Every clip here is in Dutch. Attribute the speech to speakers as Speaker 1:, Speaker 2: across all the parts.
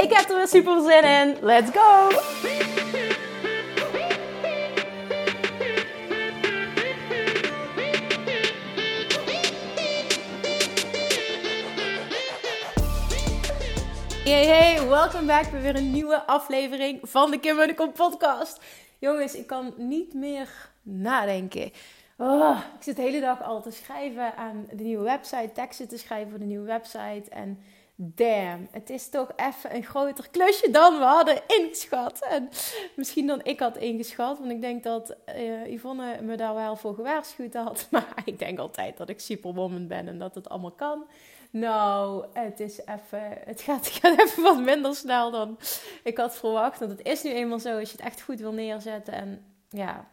Speaker 1: Ik heb er weer super zin in. Let's go! Hey hey, welkom back bij weer een nieuwe aflevering van de Kim Munnekom podcast. Jongens, ik kan niet meer nadenken. Oh, ik zit de hele dag al te schrijven aan de nieuwe website, teksten te schrijven voor de nieuwe website en damn, het is toch even een groter klusje dan we hadden ingeschat. En misschien dan ik had ingeschat, want ik denk dat uh, Yvonne me daar wel voor gewaarschuwd had. Maar ik denk altijd dat ik superwoman ben en dat het allemaal kan. Nou, het is even, het gaat, het gaat even wat minder snel dan ik had verwacht. Want het is nu eenmaal zo, als je het echt goed wil neerzetten. En ja,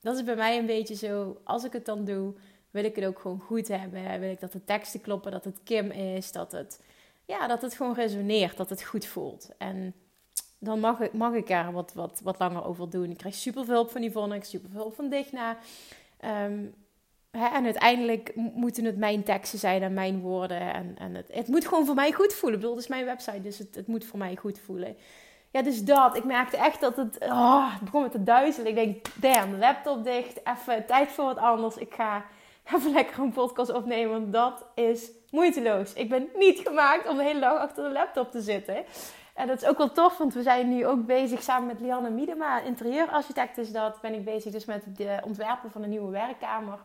Speaker 1: dat is bij mij een beetje zo, als ik het dan doe, wil ik het ook gewoon goed hebben. Wil ik dat de teksten kloppen, dat het Kim is, dat het ja, dat het gewoon resoneert, dat het goed voelt. En dan mag ik, mag ik er wat, wat, wat langer over doen. Ik krijg super veel hulp van Yvonne, ik super veel hulp van Digna. Um, hè, en uiteindelijk moeten het mijn teksten zijn en mijn woorden. En, en het, het moet gewoon voor mij goed voelen. Ik bedoel, het is mijn website, dus het, het moet voor mij goed voelen. Ja, dus dat. Ik merkte echt dat het... Oh, begon met te duizelen. Ik denk, damn, laptop dicht. Even tijd voor wat anders. Ik ga even lekker een podcast opnemen. Want dat is moeiteloos. Ik ben niet gemaakt om de hele dag achter de laptop te zitten. En dat is ook wel tof, want we zijn nu ook bezig samen met Lianne Miedema, interieurarchitect is dat. Ben ik bezig dus met het ontwerpen van een nieuwe werkkamer.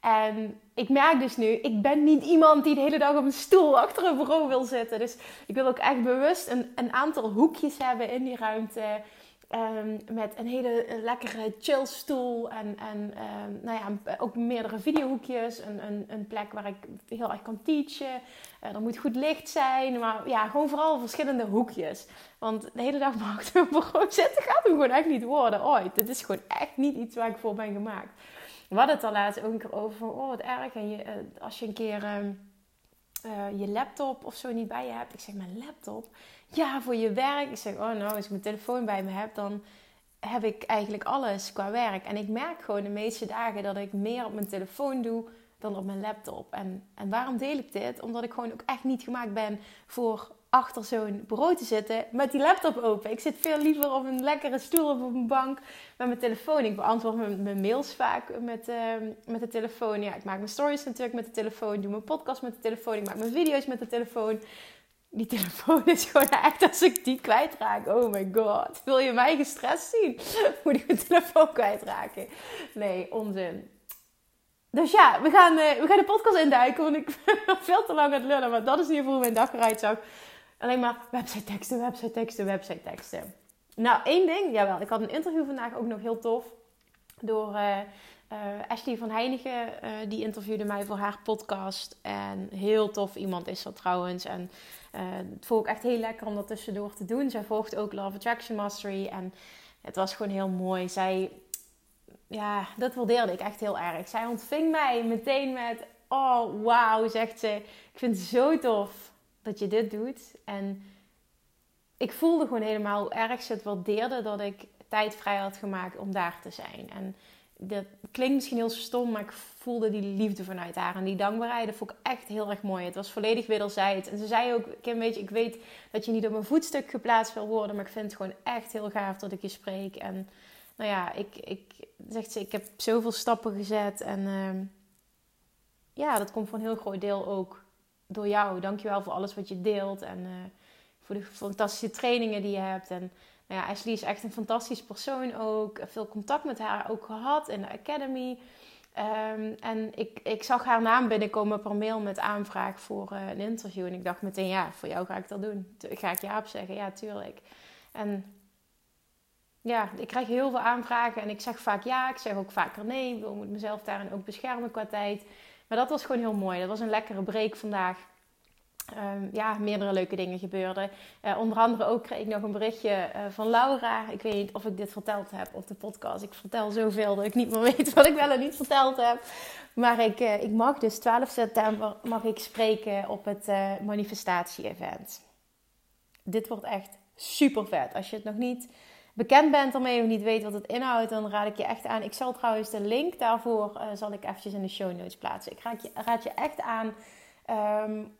Speaker 1: En ik merk dus nu, ik ben niet iemand die de hele dag op een stoel achter een bureau wil zitten. Dus ik wil ook echt bewust een, een aantal hoekjes hebben in die ruimte. Um, met een hele eh, lekkere chillstoel en, en um, nou ja, ook meerdere videohoekjes. Een, een, een plek waar ik heel erg kan teachen. Uh, er moet goed licht zijn. Maar ja, gewoon vooral verschillende hoekjes. Want de hele dag achter een bureau zitten gaat hem gewoon echt niet worden ooit. Dit is gewoon echt niet iets waar ik voor ben gemaakt. We hadden het al laatst ook over van, oh wat erg. En je, uh, als je een keer um, je laptop of zo niet bij je hebt. Ik zeg, mijn laptop? ja, voor je werk. Ik zeg, oh nou, als ik mijn telefoon bij me heb, dan heb ik eigenlijk alles qua werk. En ik merk gewoon de meeste dagen dat ik meer op mijn telefoon doe dan op mijn laptop. En, en waarom deel ik dit? Omdat ik gewoon ook echt niet gemaakt ben voor achter zo'n bureau te zitten met die laptop open. Ik zit veel liever op een lekkere stoel of op een bank met mijn telefoon. Ik beantwoord mijn, mails vaak met, uh, met de telefoon. Ja, ik maak mijn stories natuurlijk met de telefoon. Doe mijn podcast met de telefoon. Ik maak mijn video's met de telefoon die telefoon is gewoon echt als ik die kwijtraak. Oh my god. Wil je mij gestrest zien? Moet ik mijn telefoon kwijtraken? Nee, onzin. Dus ja, we gaan, uh, we gaan de podcast induiken. Want ik ben veel te lang aan het lullen. Maar dat is in ieder geval mijn dag eruit. Alleen maar website teksten, website teksten, website teksten. Nou, één ding. Jawel, ik had een interview vandaag ook nog heel tof. Door... Uh, uh, Ashley van Heinigen, uh, die interviewde mij voor haar podcast. En heel tof iemand is dat trouwens. En het vond ik echt heel lekker om dat tussendoor te doen. Zij volgt ook Love Attraction Mastery. En het was gewoon heel mooi. Zij, ja, dat waardeerde ik echt heel erg. Zij ontving mij meteen met: Oh, wauw, zegt ze. Ik vind het zo tof dat je dit doet. En ik voelde gewoon helemaal hoe erg ze het waardeerde dat ik tijd vrij had gemaakt om daar te zijn. En dat klinkt misschien heel stom, maar ik voelde die liefde vanuit haar. En die dankbaarheid, dat vond ik echt heel erg mooi. Het was volledig wederzijds. En ze zei ook, Kim, weet je, ik weet dat je niet op een voetstuk geplaatst wil worden. Maar ik vind het gewoon echt heel gaaf dat ik je spreek. En nou ja, ik, ik zegt ze, ik heb zoveel stappen gezet. En uh, ja, dat komt voor een heel groot deel ook door jou. Dankjewel voor alles wat je deelt. En uh, voor de fantastische trainingen die je hebt. En nou ja, Ashley is echt een fantastisch persoon ook. Veel contact met haar ook gehad in de academy. Um, en ik, ik zag haar naam binnenkomen per mail met aanvraag voor uh, een interview. En ik dacht meteen, ja, voor jou ga ik dat doen. Ga ik ja op zeggen? Ja, tuurlijk. En ja, ik krijg heel veel aanvragen en ik zeg vaak ja. Ik zeg ook vaker nee. Ik moet mezelf daarin ook beschermen qua tijd. Maar dat was gewoon heel mooi. Dat was een lekkere break vandaag. um, ja, meerdere leuke dingen gebeurden. Uh, onder andere ook kreeg ik nog een berichtje uh, van Laura. Ik weet niet of ik dit verteld heb op de podcast. Ik vertel zoveel dat ik niet meer weet wat ik wel en niet verteld heb. Maar ik, uh, ik mag dus 12 september mag ik spreken op het manifestatie-event. Dit wordt echt super vet. Als je het nog niet bekend bent ermee of niet weet wat het inhoudt, dan raad ik je echt aan. Ik zal trouwens de link daarvoor zal ik eventjes in de show notes plaatsen. Ik raad je, raad je echt aan... Um,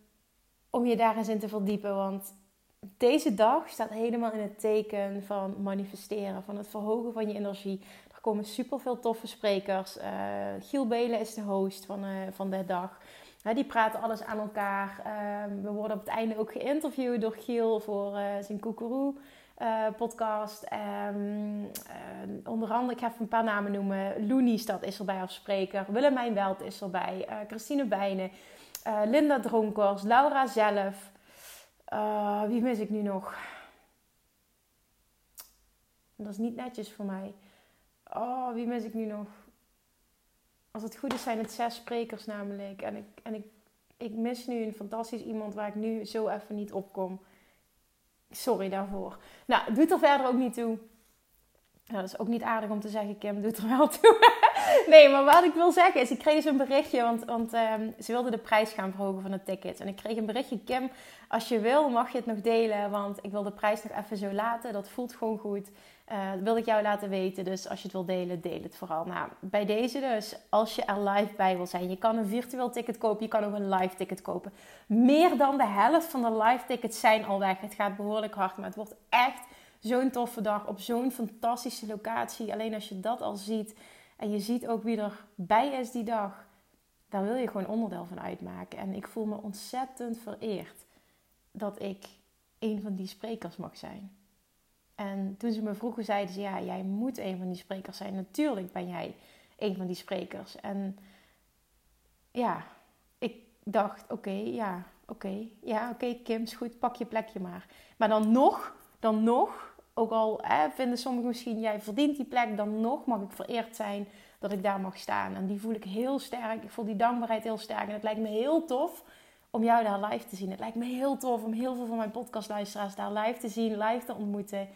Speaker 1: om je daar eens in te verdiepen. Want deze dag staat helemaal in het teken van manifesteren, van het verhogen van je energie. Er komen super veel toffe sprekers. Uh, Giel Belen is de host van, uh, van de dag. die praten alles aan elkaar. Uh, we worden op het einde ook geïnterviewd door Giel voor eh, zijn Koekeroe podcast. Um, onder andere, ik ga even een paar namen noemen. Loenie dat is erbij als spreker. Willemijn Welt is erbij. Christine Bijnen. Uh, Linda Dronkers, Laura zelf. Uh, wie mis ik nu nog? Dat is niet netjes voor mij. Oh, wie mis ik nu nog? Als het goed is, zijn het zes sprekers namelijk. En ik, en ik, ik mis nu een fantastisch iemand waar ik nu zo even niet op kom. Sorry daarvoor. Nou, doet er verder ook niet toe. Nou, dat is ook niet aardig om te zeggen, Kim, doet er wel toe. nee, maar wat ik wil zeggen is, ik kreeg dus berichtje, want, want um, ze wilden de prijs gaan verhogen van het ticket. En ik kreeg een berichtje, Kim, als je wil mag je het nog delen, want ik wil de prijs nog even zo laten. Dat voelt gewoon goed. Uh, dat wil ik jou laten weten, dus als je het wil delen, deel het vooral. Nou, bij deze dus, als je er live bij wil zijn, je kan een virtueel ticket kopen, je kan ook een live ticket kopen. Meer dan de helft van de live tickets zijn al weg. Het gaat behoorlijk hard, maar het wordt echt zo'n toffe dag op zo'n fantastische locatie. Alleen als je dat al ziet en je ziet ook wie er bij is die dag, daar wil je gewoon onderdeel van uitmaken. En ik voel me ontzettend vereerd dat ik een van die sprekers mag zijn. En toen ze me vroegen, zeiden ze: Ja, jij moet een van die sprekers zijn. Natuurlijk ben jij een van die sprekers. En ja, ik dacht: Oké, ja, oké, ja, oké, Kim, is goed, pak je plekje maar. Maar dan nog, dan nog ook al vinden sommigen misschien, jij verdient die plek, dan nog mag ik vereerd zijn dat ik daar mag staan. En die voel ik heel sterk. Ik voel die dankbaarheid heel sterk. En het lijkt me heel tof om jou daar live te zien. Het lijkt me heel tof om heel veel van mijn podcastluisteraars daar live te zien, live te ontmoeten.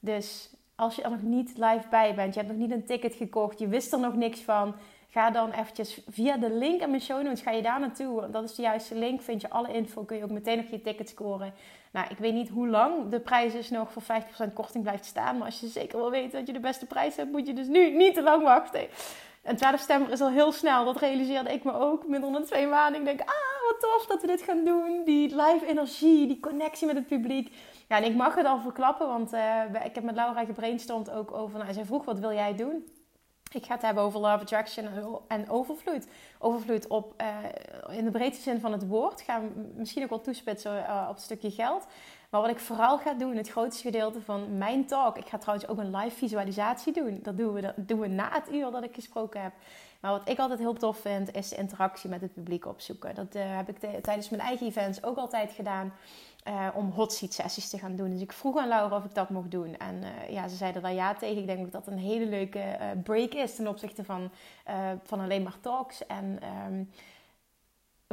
Speaker 1: Dus als je er nog niet live bij bent, je hebt nog niet een ticket gekocht, je wist er nog niks van, ga dan eventjes via de link in mijn show notes, ga je daar naartoe. Dat is de juiste link, vind je alle info, kun je ook meteen op je ticket scoren. Nou, ik weet niet hoe lang de prijs dus nog voor 50% korting blijft staan. Maar als je zeker wil weten dat je de beste prijs hebt, moet je dus nu niet te lang wachten. En 12 september is al heel snel. Dat realiseerde ik me ook. Minder dan twee maanden. Ik denk, ah, wat tof dat we dit gaan doen. Die live energie, die connectie met het publiek. Ja, en ik mag het al verklappen, want uh, ik heb met Laura gebrainstormd ook over... Nou, zij vroeg, wat wil jij doen? Ik ga het hebben over love attraction en overvloed. Overvloed op, uh, in de breedste zin van het woord. Ga misschien ook wel toespitsen uh, op het stukje geld. Maar wat ik vooral ga doen, het grootste gedeelte van mijn talk. Ik ga trouwens ook een live visualisatie doen. Dat doen we, dat doen we na het uur dat ik gesproken heb. Maar wat ik altijd heel tof vind, is de interactie met het publiek opzoeken. Dat uh, heb ik tijdens mijn eigen events ook altijd gedaan. Uh, om hot seat sessies te gaan doen. Dus ik vroeg aan Laura of ik dat mocht doen. En uh, ja, ze zeiden daar ja tegen. Ik denk dat dat een hele leuke break is ten opzichte van, van alleen maar talks. En um,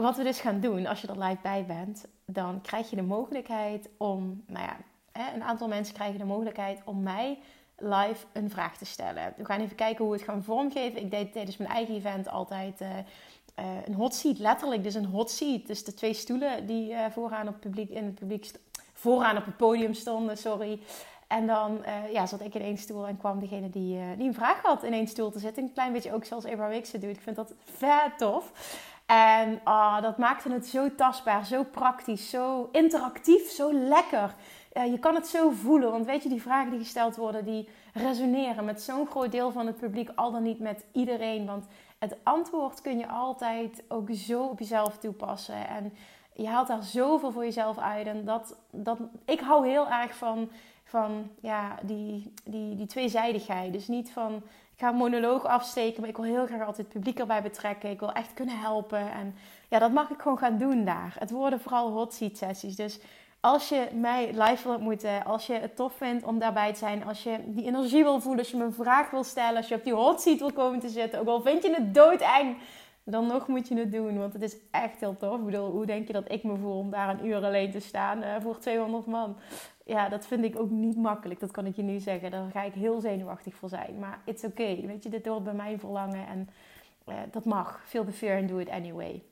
Speaker 1: wat we dus gaan doen, als je er live bij bent, dan krijg je de mogelijkheid om, nou ja, een aantal mensen krijgen de mogelijkheid om mij live een vraag te stellen. We gaan even kijken hoe we het gaan vormgeven. Ik deed tijdens mijn eigen event altijd uh, een hot seat, letterlijk dus een hot seat. Dus de twee stoelen die uh, vooraan, op publiek, in het publiek vooraan op het podium stonden, sorry. En dan ja, zat ik in één stoel en kwam degene die, die een vraag had in één stoel te zitten. Een klein beetje ook zoals Wicks het doet. Ik vind dat vet tof. En oh, dat maakte het zo tastbaar, zo praktisch, zo interactief, zo lekker. je kan het zo voelen, want weet je, die vragen die gesteld worden, die resoneren met zo'n groot deel van het publiek, al dan niet met iedereen. Want het antwoord kun je altijd ook zo op jezelf toepassen. En je haalt daar zoveel voor jezelf uit. En dat, dat, ik hou heel erg van, van ja, die, die, die tweezijdigheid. Dus niet van, ga een monoloog afsteken, maar ik wil heel graag altijd het publiek erbij betrekken. Ik wil echt kunnen helpen. En ja, dat mag ik gewoon gaan doen daar. Het worden vooral hot seat sessies. Dus als je mij live wil ontmoeten, als je het tof vindt om daarbij te zijn, als je die energie wil voelen, als je me een vraag wil stellen, als je op die hot seat wil komen te zitten, ook al vind je het doodeng, dan nog moet je het doen. Want het is echt heel tof. Ik bedoel, hoe denk je dat ik me voel om daar een uur alleen te staan uh, voor 200 man? Ja, dat vind ik ook niet makkelijk. Dat kan ik je nu zeggen. Daar ga ik heel zenuwachtig voor zijn. Maar it's okay. Weet je, dit hoort bij mijn verlangen. En uh, dat mag. Feel the fear and do it anyway.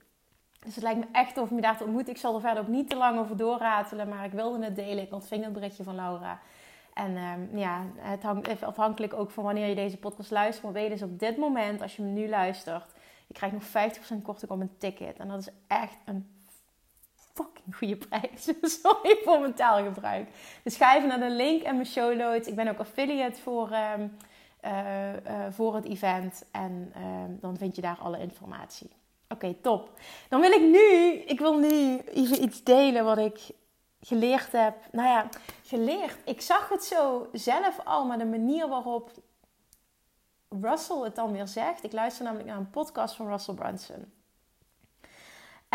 Speaker 1: Dus het lijkt me echt tof om je daar te ontmoeten. Ik zal er verder ook niet te lang over doorratelen. Maar ik wilde het delen. Ik ontving het berichtje van Laura. En um, ja, het hangt afhankelijk ook van wanneer je deze podcast luistert. Maar weet dus op dit moment, als je me nu luistert, je krijgt nog 50% korting op een ticket. En dat is echt een fucking goede prijs. Sorry voor mijn taalgebruik. Dus ga even naar de link en mijn show notes. Ik ben ook affiliate voor, um, uh, uh, voor het event. En uh, dan vind je daar alle informatie. Oké, top. Dan wil ik nu, ik wil nu even iets delen wat ik geleerd heb. Nou ja, geleerd. Ik zag het zo zelf al, maar de manier waarop Russell het dan weer zegt. Ik luister namelijk naar een podcast van Russell Brunson.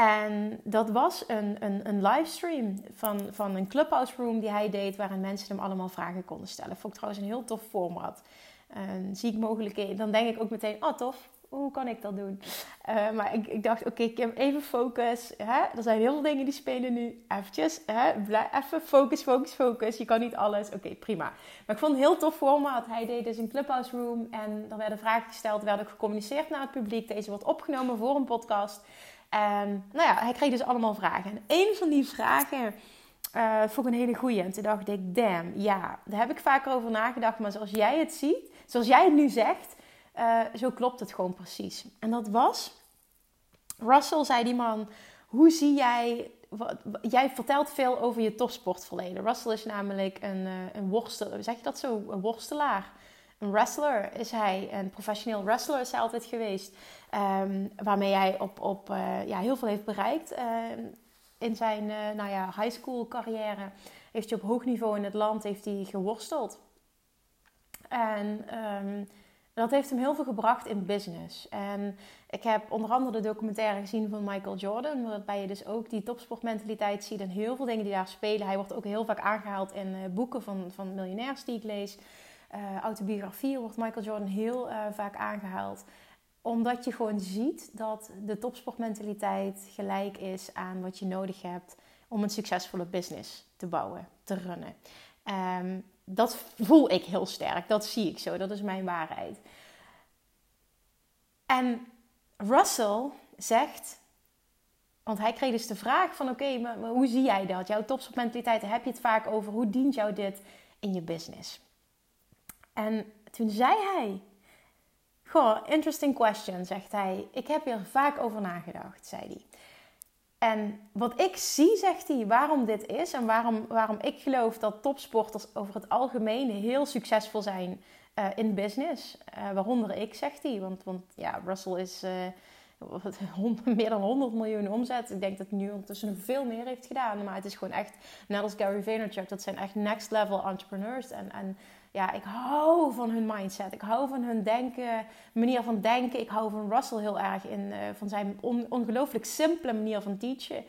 Speaker 1: En dat was een, een, een livestream van, van een clubhouse room die hij deed, waarin mensen hem allemaal vragen konden stellen. Vond ik trouwens een heel tof format. En zie ik mogelijkheden, dan denk ik ook meteen, oh tof, hoe kan ik dat doen? Uh, maar ik, ik dacht, oké, okay, even focus. Hè? Er zijn heel veel dingen die spelen nu. Eventjes, hè? even focus, focus, focus. Je kan niet alles. Oké, prima. Maar ik vond het heel tof format. Hij deed dus een clubhouse room. En er werden vragen gesteld, werden ook gecommuniceerd naar het publiek. Deze wordt opgenomen voor een podcast. En nou ja, hij kreeg dus allemaal vragen. En een van die vragen... Uh, vond ik een hele goeie. En toen dacht ik, damn, ja, daar heb ik vaker over nagedacht. Maar zoals jij het ziet, zoals jij het nu zegt, uh, zo klopt het gewoon precies. En dat was, Russell zei die man, hoe zie jij, jij vertelt veel over je topsportverleden. Russell is namelijk een, uh, een worstelaar, zeg je dat zo, een worstelaar. Een wrestler is hij, een professioneel wrestler is hij altijd geweest. Um, waarmee hij op, op uh, ja, heel veel heeft bereikt in zijn nou ja, high school carrière. Heeft hij op hoog niveau in het land heeft hij geworsteld. En um, dat heeft hem heel veel gebracht in business. En ik heb onder andere de documentaire gezien van Michael Jordan, waarbij je dus ook die topsportmentaliteit ziet en heel veel dingen die daar spelen. Hij wordt ook heel vaak aangehaald in uh, boeken van, van miljonairs die ik lees. Uh, autobiografieën wordt Michael Jordan heel uh, vaak aangehaald omdat je gewoon ziet dat de topsportmentaliteit gelijk is aan wat je nodig hebt om een succesvolle business te bouwen, te runnen. Um, dat voel ik heel sterk. Dat zie ik zo. Dat is mijn waarheid. En Russell zegt, want hij kreeg dus de vraag van oké, maar, hoe zie jij dat? Jouw topsportmentaliteit, heb je het vaak over hoe dient jou dit in je business? En toen zei hij, goh, interesting question, zegt hij. Ik heb hier vaak over nagedacht, zei hij. En wat ik zie, zegt hij, waarom dit is en waarom, waarom ik geloof dat topsporters over het algemeen heel succesvol zijn uh, in business. Uh, waaronder ik, zegt hij. Want, want ja, Russell is uh, meer dan 100 miljoen omzet. Ik denk dat hij nu ondertussen veel meer heeft gedaan. Maar het is gewoon echt, net als Gary Vaynerchuk, dat zijn echt next level entrepreneurs. En, en ja, ik hou van hun mindset. Ik hou van hun denken, manier van denken. Ik hou van Russell heel erg in, uh, van zijn on, ongelooflijk simpele manier van teachen.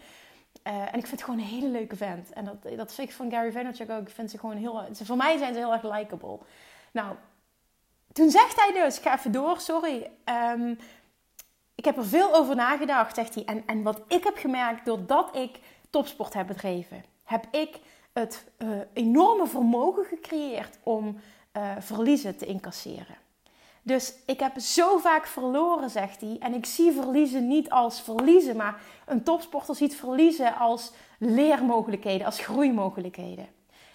Speaker 1: Uh, en ik vind het gewoon een hele leuke vent. En dat, dat vind ik van Gary Vaynerchuk ook. Ik vind ze gewoon heel... Voor mij zijn ze heel erg likable. Nou, toen zegt hij dus... Ik ga even door, sorry. Um, ik heb er veel over nagedacht, zegt hij. En, en wat ik heb gemerkt doordat ik topsport heb bedreven... heb ik het uh, enorme vermogen gecreëerd om uh, verliezen te incasseren. Dus ik heb zo vaak verloren, zegt hij. En ik zie verliezen niet als verliezen, maar een topsporter ziet verliezen als leermogelijkheden, als groeimogelijkheden.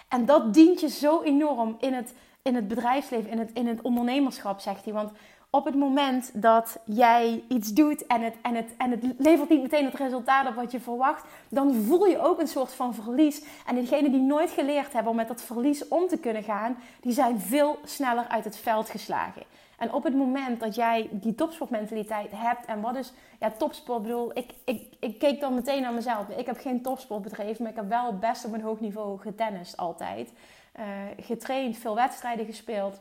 Speaker 1: En dat dient je zo enorm in het, in het bedrijfsleven, in het, in het ondernemerschap, zegt hij. Want op het moment dat jij iets doet en het, en, het, en het levert niet meteen het resultaat op wat je verwacht, dan voel je ook een soort van verlies. En diegenen die nooit geleerd hebben om met dat verlies om te kunnen gaan, die zijn veel sneller uit het veld geslagen. En op het moment dat jij die topsportmentaliteit hebt, en wat is ja, topsport? Bedoel, ik, ik, ik keek dan meteen naar mezelf. Ik heb geen topsport bedreven, maar ik heb wel best op een hoog niveau getennist altijd. Uh, getraind, veel wedstrijden gespeeld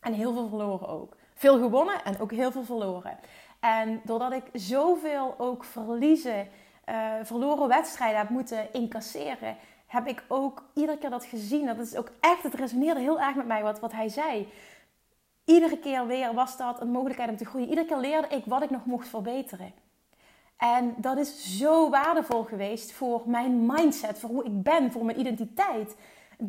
Speaker 1: en heel veel verloren ook. Veel gewonnen en ook heel veel verloren. En doordat ik zoveel ook verliezen, uh, verloren wedstrijden heb moeten incasseren, heb ik ook iedere keer dat gezien. Dat is ook echt, het resoneerde heel erg met mij wat, wat hij zei. iedere keer weer was dat een mogelijkheid om te groeien. Iedere keer leerde ik wat ik nog mocht verbeteren. En dat is zo waardevol geweest voor mijn mindset, voor hoe ik ben, voor mijn identiteit.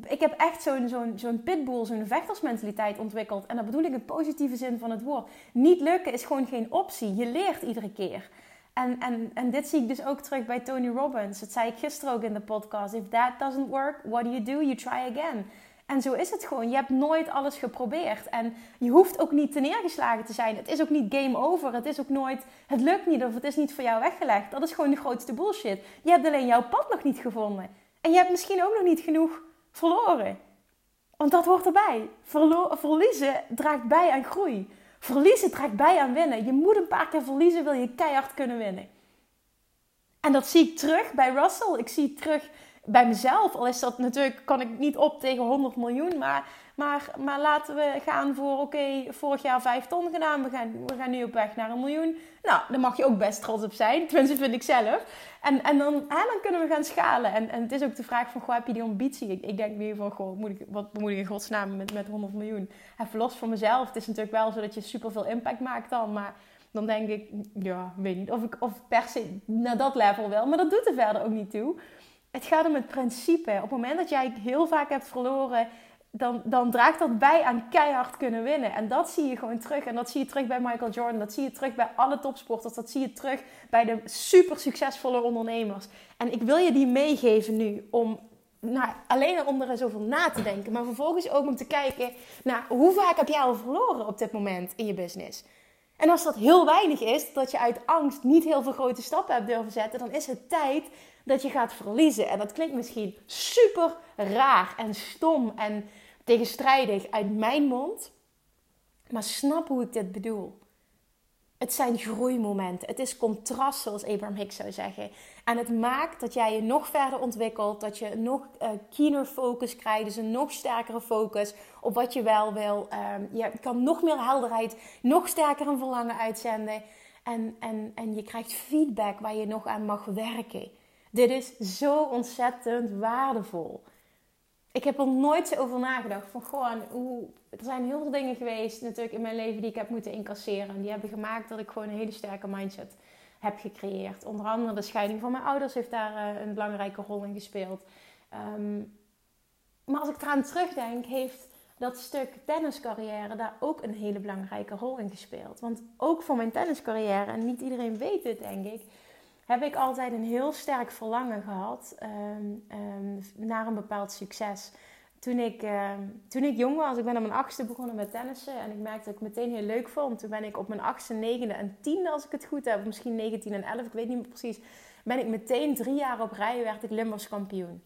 Speaker 1: Ik heb echt zo'n zo'n zo'n pitbull, zo'n vechtersmentaliteit ontwikkeld. En dat bedoel ik in positieve zin van het woord. Niet lukken is gewoon geen optie. Je leert iedere keer. En, en, en dit zie ik dus ook terug bij Tony Robbins. Dat zei ik gisteren ook in de podcast. If that doesn't work, what do you do? You try again. En zo is het gewoon. Je hebt nooit alles geprobeerd. En je hoeft ook niet te neergeslagen te zijn. Het is ook niet game over. Het is ook nooit, het lukt niet of het is niet voor jou weggelegd. Dat is gewoon de grootste bullshit. Je hebt alleen jouw pad nog niet gevonden. En je hebt misschien ook nog niet genoeg verloren. Want dat hoort erbij. Verlo verliezen draagt bij aan groei. Verliezen draagt bij aan winnen. Je moet een paar keer verliezen, wil je keihard kunnen winnen. En dat zie ik terug bij Russell. Ik zie het terug bij mezelf. Al is dat natuurlijk, kan ik niet op tegen 100 miljoen. Maar, maar, maar laten we gaan voor, oké, vorig jaar 5 ton gedaan. We gaan, we gaan nu op weg naar een miljoen. Nou, daar mag je ook best trots op zijn. Tenminste, vind ik zelf. En, en dan, hè, dan kunnen we gaan schalen. En, en het is ook de vraag van, goh, heb je die ambitie? Ik, denk nu van, goh, moet ik, wat moet ik in godsnaam met, met 100 miljoen? Even los van mezelf. Het is natuurlijk wel zo dat je super veel impact maakt dan. Maar dan denk ik, ja, weet niet of ik of per se naar dat level wel. Maar dat doet er verder ook niet toe. Het gaat om het principe. Op het moment dat jij heel vaak hebt verloren, dan, dan draagt dat bij aan keihard kunnen winnen. En dat zie je gewoon terug. En dat zie je terug bij Michael Jordan. Dat zie je terug bij alle topsporters. Dat zie je terug bij de super succesvolle ondernemers. En ik wil je die meegeven nu om nou, alleen om er eens over na te denken. Maar vervolgens ook om te kijken naar hoe vaak heb jij al verloren op dit moment in je business. En als dat heel weinig is, dat je uit angst niet heel veel grote stappen hebt durven zetten, dan is het tijd dat je gaat verliezen. En dat klinkt misschien super raar en stom en tegenstrijdig uit mijn mond. Maar snap hoe ik dit bedoel. Het zijn groeimomenten. Het is contrast, zoals Abraham Hicks zou zeggen. En het maakt dat jij je nog verder ontwikkelt. Dat je nog uh, keener focus krijgt. Dus een nog sterkere focus op wat je wel wil. Um, je kan nog meer helderheid, nog sterker een verlangen uitzenden. En, en, en je krijgt feedback waar je nog aan mag werken. Dit is zo ontzettend waardevol. Ik heb er nooit zo over nagedacht. Van gewoon, hoe, er zijn heel veel dingen geweest natuurlijk in mijn leven die ik heb moeten incasseren. Die hebben gemaakt dat ik gewoon een hele sterke mindset heb gecreëerd. Onder andere de scheiding van mijn ouders heeft daar uh, een belangrijke rol in gespeeld. Um, maar als ik eraan terugdenk, heeft dat stuk tenniscarrière daar ook een hele belangrijke rol in gespeeld. Want ook voor mijn tenniscarrière, en niet iedereen weet het denk ik, heb ik altijd een heel sterk verlangen gehad um, um, naar een bepaald succes. Toen ik, uh, toen ik jong was, ik ben op mijn achtste begonnen met tennissen en ik merkte dat ik meteen heel leuk vond. Toen ben ik op mijn achtste, negende en tiende, als ik het goed heb, misschien 19 en 11, ik weet niet meer precies, ben ik meteen drie jaar op rij werd ik Limburgs kampioen.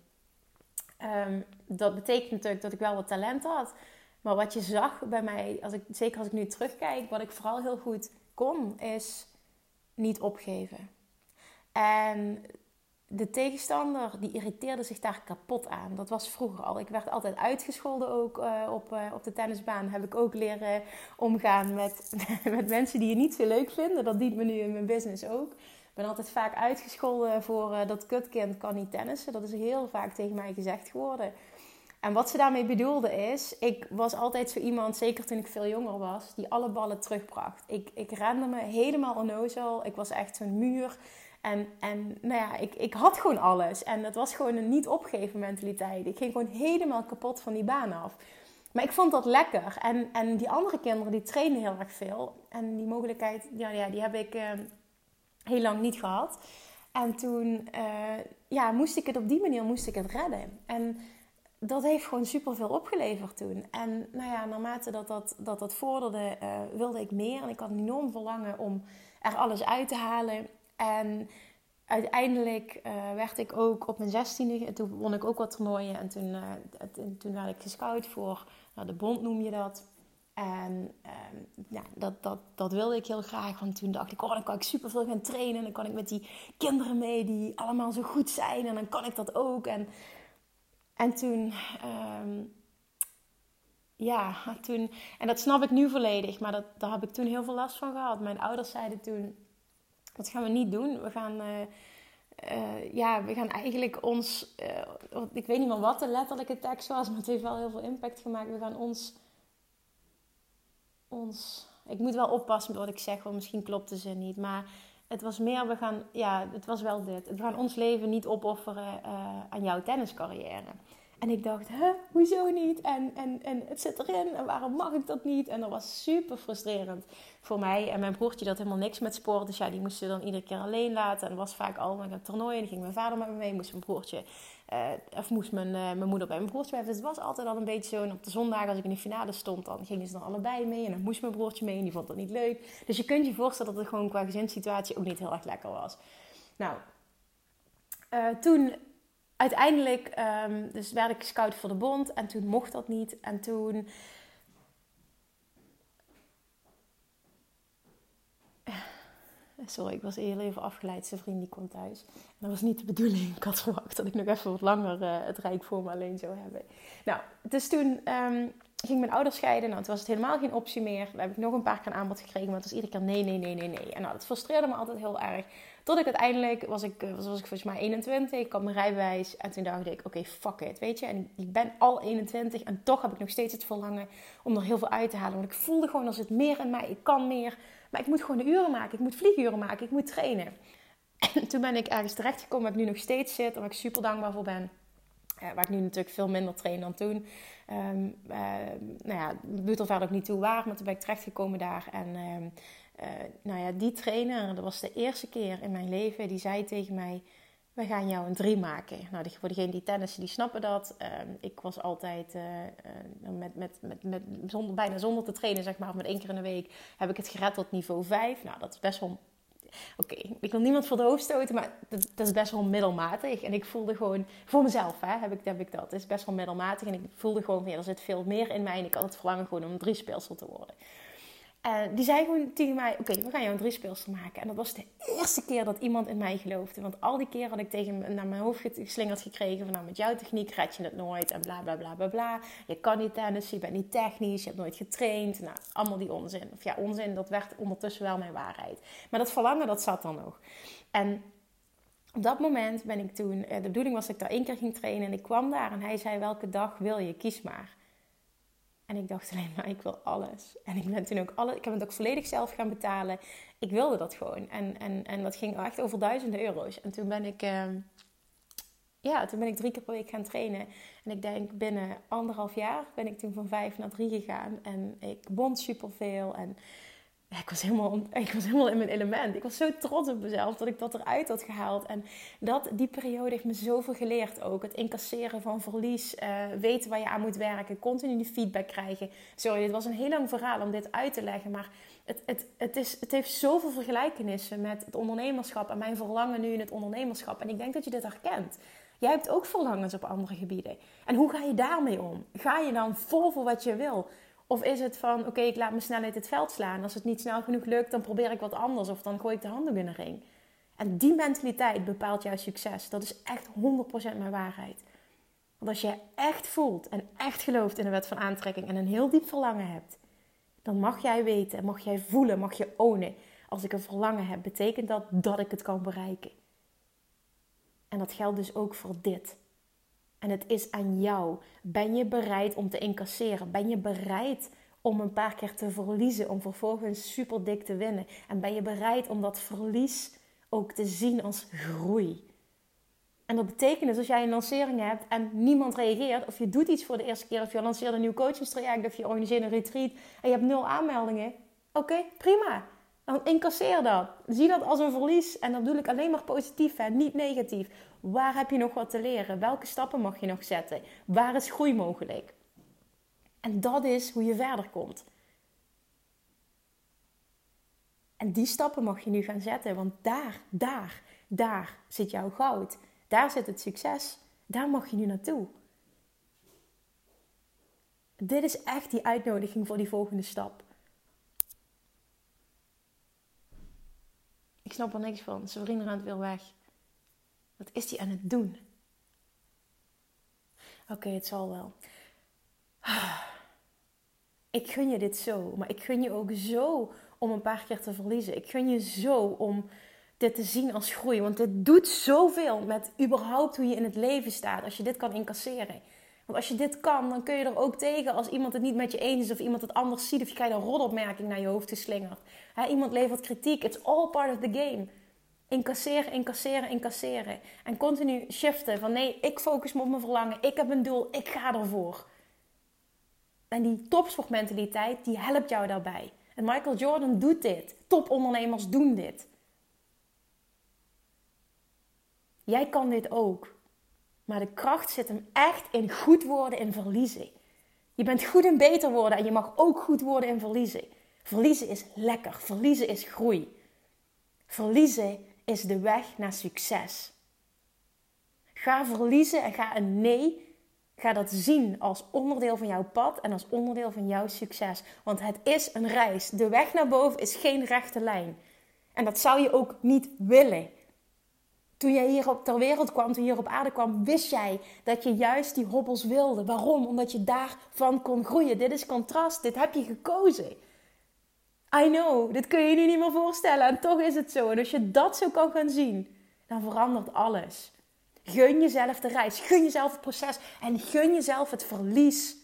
Speaker 1: Dat betekent natuurlijk dat ik wel wat talent had. Maar wat je zag bij mij, als ik, zeker als ik nu terugkijk, wat ik vooral heel goed kon, is niet opgeven. En de tegenstander die irriteerde zich daar kapot aan. Dat was vroeger al. Ik werd altijd uitgescholden ook uh, op, uh, op de tennisbaan. Heb ik ook leren omgaan met, met mensen die je niet zo leuk vinden. Dat dient me nu in mijn business ook. Ik ben altijd vaak uitgescholden voor uh, dat kutkind kan niet tennissen. Dat is heel vaak tegen mij gezegd geworden. En wat ze daarmee bedoelde is, ik was altijd zo iemand, zeker toen ik veel jonger was, die alle ballen terugbracht. Ik, ik rende me helemaal onnozel. Ik was echt zo'n muur. En, en nou ja, ik, ik had gewoon alles. En dat was gewoon een niet opgeven mentaliteit. Ik ging gewoon helemaal kapot van die baan af. Maar ik vond dat lekker. En, en die andere kinderen die trainen heel erg veel. En die mogelijkheid, ja, ja die heb ik uh, heel lang niet gehad. En toen uh, ja, moest ik het op die manier moest ik het redden. En dat heeft gewoon super veel opgeleverd toen. En nou ja, naarmate dat dat, dat, dat vorderde, uh, wilde ik meer. En ik had enorm verlangen om er alles uit te halen. En uiteindelijk uh, werd ik ook op mijn zestiende, toen won ik ook wat toernooien. En toen, uh, toen werd ik gescout voor nou, de bond, noem je dat. En uh, ja, dat, dat, dat wilde ik heel graag. Want toen dacht ik, oh, dan kan ik superveel gaan trainen. En dan kan ik met die kinderen mee die allemaal zo goed zijn. En dan kan ik dat ook. En, en toen, um, ja, toen... En dat snap ik nu volledig. Maar dat, daar heb ik toen heel veel last van gehad. Mijn ouders zeiden toen dat gaan we niet doen. We gaan, uh, uh, ja, we gaan eigenlijk ons, uh, ik weet niet meer wat de letterlijke tekst was, maar het heeft wel heel veel impact gemaakt. We gaan ons ons. Ik moet wel oppassen met wat ik zeg, want misschien klopt de zin niet. Maar het was meer, we gaan, ja, het was wel dit. We gaan ons leven niet opofferen aan jouw tenniscarrière. En ik dacht, hè, hoezo niet? En, en, en het zit erin en waarom mag ik dat niet? En dat was super frustrerend voor mij. En mijn broertje had helemaal niks met sport. Dus ja, die moesten dan iedere keer alleen laten. En was vaak al met een toernooi. En ging mijn vader met me mee. Moest mijn broertje, uh, of moest mijn, uh, mijn moeder bij mijn broertje blijven. Dus het was altijd al een beetje zo. En op de zondag als ik in de finale stond, dan gingen ze dan allebei mee. En dan moest mijn broertje mee. En die vond dat niet leuk. Dus je kunt je voorstellen dat het gewoon qua gezinssituatie ook niet heel erg lekker was. Nou, uh, toen uiteindelijk um, dus werd ik scout voor de bond en toen mocht dat niet. En toen. Sorry, ik was heel even afgeleid. Zijn vriend die kwam thuis. En dat was niet de bedoeling. Ik had verwacht dat ik nog even wat langer uh, het rijk voor me alleen zou hebben. Nou, dus toen um, ging mijn ouders scheiden. Nou, toen was het helemaal geen optie meer. Dan heb ik nog een paar keer een aanbod gekregen. Maar het was iedere keer nee, nee, nee, nee, nee. En nou, dat frustreerde me altijd heel erg. Tot ik uiteindelijk, was ik, was, was ik volgens mij 21, ik had mijn rijbewijs. En toen dacht ik, oké, fuck it, weet je. En ik ben al 21 en toch heb ik nog steeds het verlangen om er heel veel uit te halen. Want ik voelde gewoon, er zit meer in mij, ik kan meer. Maar ik moet gewoon de uren maken, ik moet vlieguren maken, ik moet trainen. En toen ben ik ergens terechtgekomen waar ik nu nog steeds zit. Waar ik super dankbaar voor ben. Waar ik nu natuurlijk veel minder train dan toen. Um, uh, nou ja, doet er verder ook niet toe waar. Maar toen ben ik terechtgekomen daar. En um, uh, nou ja, die trainer, dat was de eerste keer in mijn leven, die zei tegen mij: We gaan jou een drie maken. Nou, voor degenen die tennissen, die snappen dat. Uh, ik was altijd uh, met, met, met, met zonder, bijna zonder te trainen, zeg maar, met één keer in de week, heb ik het gered tot niveau 5. Nou, dat is best wel. Oké, ik wil niemand voor de hoofd stoten, maar dat, is best wel middelmatig. En ik voelde gewoon, voor mezelf hè, heb, ik, heb ik dat. Is best wel middelmatig. En ik voelde gewoon, ja, er zit veel meer in mij. En ik had het verlangen gewoon om drie speelsel te worden. En die zei gewoon tegen mij: Oké, we gaan jou een driespeelster maken. En dat was de eerste keer dat iemand in mij geloofde. Want al die keer had ik tegen naar mijn hoofd geslingerd gekregen: van nou, met jouw techniek red je het nooit. En bla bla bla bla bla. Je kan niet tennis, je bent niet technisch, je hebt nooit getraind. Nou, allemaal die onzin. Of ja, onzin, dat werd ondertussen wel mijn waarheid. Maar dat verlangen, dat zat dan nog. En op dat moment ben ik toen, eh, de bedoeling was dat ik daar één keer ging trainen. En ik kwam daar en hij zei: Welke dag wil je? Kies maar. En ik dacht alleen maar, ik wil alles. En ik ben toen ook alle, ik heb het ook volledig zelf gaan betalen. Ik wilde dat gewoon. En, en, en dat ging echt over duizenden euro's. En toen ben ik, uh, ja, toen ben ik drie keer per week gaan trainen. En ik denk binnen anderhalf jaar ben ik toen van vijf naar drie gegaan. En ik bond superveel. En ik was, helemaal, ik was helemaal in mijn element. Ik was zo trots op mezelf dat ik dat eruit had gehaald. En dat, die periode heeft me zoveel geleerd ook. Het incasseren van verlies, uh, weten waar je aan moet werken, continu feedback krijgen. Sorry, dit was een heel lang verhaal om dit uit te leggen. Maar het, het, het, is, het heeft zoveel vergelijkenissen met het ondernemerschap en mijn verlangen nu in het ondernemerschap. En ik denk dat je dit herkent. Jij hebt ook verlangens op andere gebieden. En hoe ga je daarmee om? Ga je dan vol voor wat je wil? Of is het van, oké, ik laat me snelheid het veld slaan. Als het niet snel genoeg lukt, dan probeer ik wat anders. Of dan gooi ik de handdoek in de ring. En die mentaliteit bepaalt jouw succes. Dat is echt 100% mijn waarheid. Want als je echt voelt en echt gelooft in de wet van aantrekking en een heel diep verlangen hebt, dan mag jij weten, mag jij voelen, mag je ownen. Als ik een verlangen heb, betekent dat dat ik het kan bereiken. En dat geldt dus ook voor dit. En het is aan jou. Ben je bereid om te incasseren? Ben je bereid om een paar keer te verliezen, om vervolgens super dik te winnen? En ben je bereid om dat verlies ook te zien als groei? En dat betekent dus als jij een lancering hebt en niemand reageert, of je doet iets voor de eerste keer, of je lanceert een nieuw coachingstraject, of je organiseert een retreat en je hebt nul aanmeldingen. Oké, prima. Dan incasseer dat. Zie dat als een verlies. En dat bedoel ik alleen maar positief en niet negatief. Waar heb je nog wat te leren? Welke stappen mag je nog zetten? Waar is groei mogelijk? En dat is hoe je verder komt. En die stappen mag je nu gaan zetten, want daar, daar, daar zit jouw goud. Daar zit het succes. Daar mag je nu naartoe. Dit is echt die uitnodiging voor die volgende stap. Ik snap er niks van. Zijn vrienden rent weer weg. Wat is hij aan het doen? Oké, het zal wel. Ik gun je dit zo, maar ik gun je ook zo om een paar keer te verliezen. Ik gun je zo om dit te zien als groei, want dit doet zoveel met überhaupt hoe je in het leven staat als je dit kan incasseren. Want als je dit kan, dan kun je er ook tegen als iemand het niet met je eens is of iemand het anders ziet of je krijgt een rotopmerking naar je hoofd geslingerd. He, iemand levert kritiek. It's all part of the game. Incasseren, incasseren, incasseren. En continu shiften van nee, ik focus me op mijn verlangen. Ik heb een doel, ik ga ervoor. En die topsportmentaliteit, die helpt jou daarbij. En Michael Jordan doet dit. Topondernemers doen dit. Jij kan dit ook. Maar de kracht zit hem echt in goed worden en verliezen. Je bent goed in beter worden en je mag ook goed worden in verliezen. Verliezen is lekker. Verliezen is groei. Verliezen is de weg naar succes. Ga verliezen en ga een nee. Ga dat zien als onderdeel van jouw pad en als onderdeel van jouw succes. Want het is een reis. De weg naar boven is geen rechte lijn. En dat zou je ook niet willen. Toen jij hier op ter wereld kwam, toen je hier op aarde kwam, wist jij dat je juist die hobbels wilde. Waarom? Omdat je daarvan kon groeien. Dit is contrast. Dit heb je gekozen. I know, dit kun je je nu niet meer voorstellen. En toch is het zo. En als je dat zo kan gaan zien, dan verandert alles. Gun jezelf de reis. Gun jezelf het proces. En gun jezelf het verlies.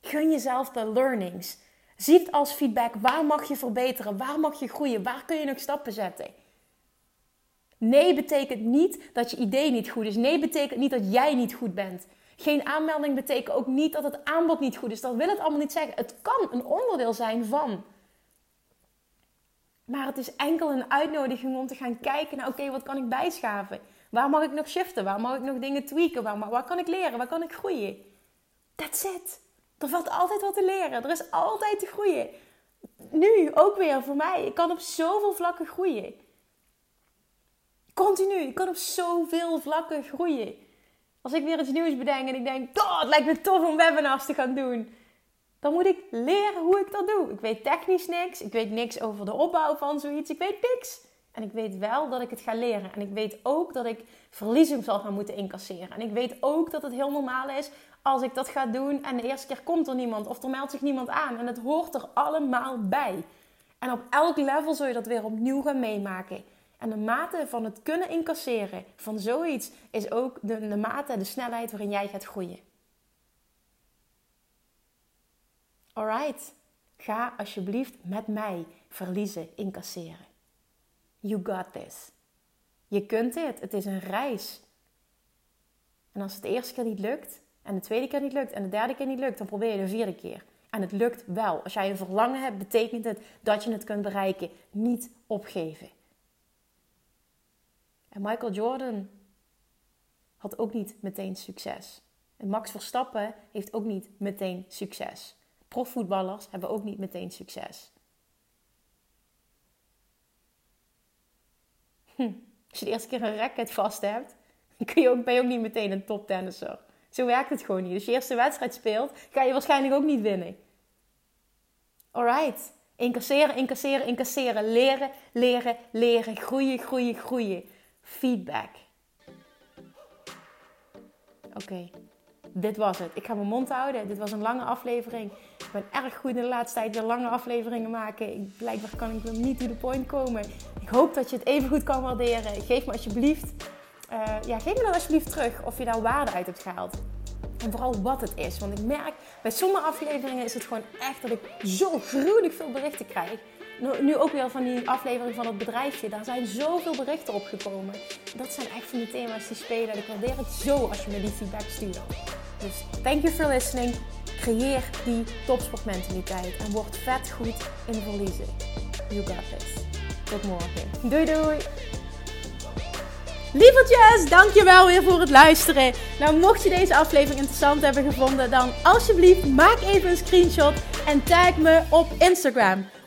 Speaker 1: Gun jezelf de learnings. Zie het als feedback. Waar mag je verbeteren? Waar mag je groeien? Waar kun je nog stappen zetten? Nee betekent niet dat je idee niet goed is. Nee betekent niet dat jij niet goed bent. Geen aanmelding betekent ook niet dat het aanbod niet goed is. Dat wil het allemaal niet zeggen. Het kan een onderdeel zijn van. Maar het is enkel een uitnodiging om te gaan kijken naar: oké, wat kan ik bijschaven? Waar mag ik nog shiften? Waar mag ik nog dingen tweaken? Waar, waar kan ik leren? Waar kan ik groeien? That's it. Er valt altijd wat te leren. Er is altijd te groeien. Nu ook weer voor mij. Ik kan op zoveel vlakken groeien. Continu. Ik kan op zoveel vlakken groeien. Als ik weer iets nieuws bedenk en ik denk, het lijkt me tof om webinars te gaan doen. Dan moet ik leren hoe ik dat doe. Ik weet technisch niks. Ik weet niks over de opbouw van zoiets. Ik weet niks. En ik weet wel dat ik het ga leren. En ik weet ook dat ik verliezing zal gaan moeten incasseren. En ik weet ook dat het heel normaal is als ik dat ga doen en de eerste keer komt er niemand of er meldt zich niemand aan. En het hoort er allemaal bij. En op elk level zul je dat weer opnieuw gaan meemaken. En de mate van het kunnen incasseren van zoiets is ook de, de mate, de snelheid waarin jij gaat groeien. Alright, ga alsjeblieft met mij verliezen, incasseren. You got this. Je kunt dit. Het is een reis. En als het de eerste keer niet lukt, en de tweede keer niet lukt, en de derde keer niet lukt, dan probeer je de vierde keer. En het lukt wel. Als jij een verlangen hebt, betekent het dat je het kunt bereiken. Niet opgeven. En Michael Jordan had ook niet meteen succes. En Max Verstappen heeft ook niet meteen succes. Profvoetballers hebben ook niet meteen succes. Hm. Als je de eerste keer een racket vast hebt, kun je ook, ben je ook niet meteen een toptennisser. Zo werkt het gewoon niet. Als je eerste wedstrijd speelt, ga je waarschijnlijk ook niet winnen. Alright. Incasseren, incasseren, incasseren. Leren, leren, leren. Groeien, groeien, groeien. Feedback. Oké, dit was het. Ik ga mijn mond houden. Dit was een lange aflevering. Ik ben erg goed in de laatste tijd weer lange afleveringen maken. Ik, blijkbaar kan ik niet to the point komen. Ik hoop dat je het even goed kan waarderen. Geef me alsjeblieft, uh, ja, geef me dan alsjeblieft terug of je daar waarde uit hebt gehaald. En vooral wat het is. Want ik merk, bij sommige afleveringen is het gewoon echt dat ik zo gruwelijk veel berichten krijg. Nu ook weer van die aflevering van het bedrijfje. Daar zijn zoveel berichten opgekomen. Dat zijn echt van die thema's die spelen. Ik waardeer het zo als je me die feedback stuurt. Dus thank you for listening. Creëer die topsportmentaliteit en word vet goed in verliezen. You got this. Tot morgen. Doei doei! Lievertjes, dankjewel weer voor het luisteren. Nou, mocht je deze aflevering interessant hebben gevonden, dan alsjeblieft maak even een screenshot en tag me op Instagram.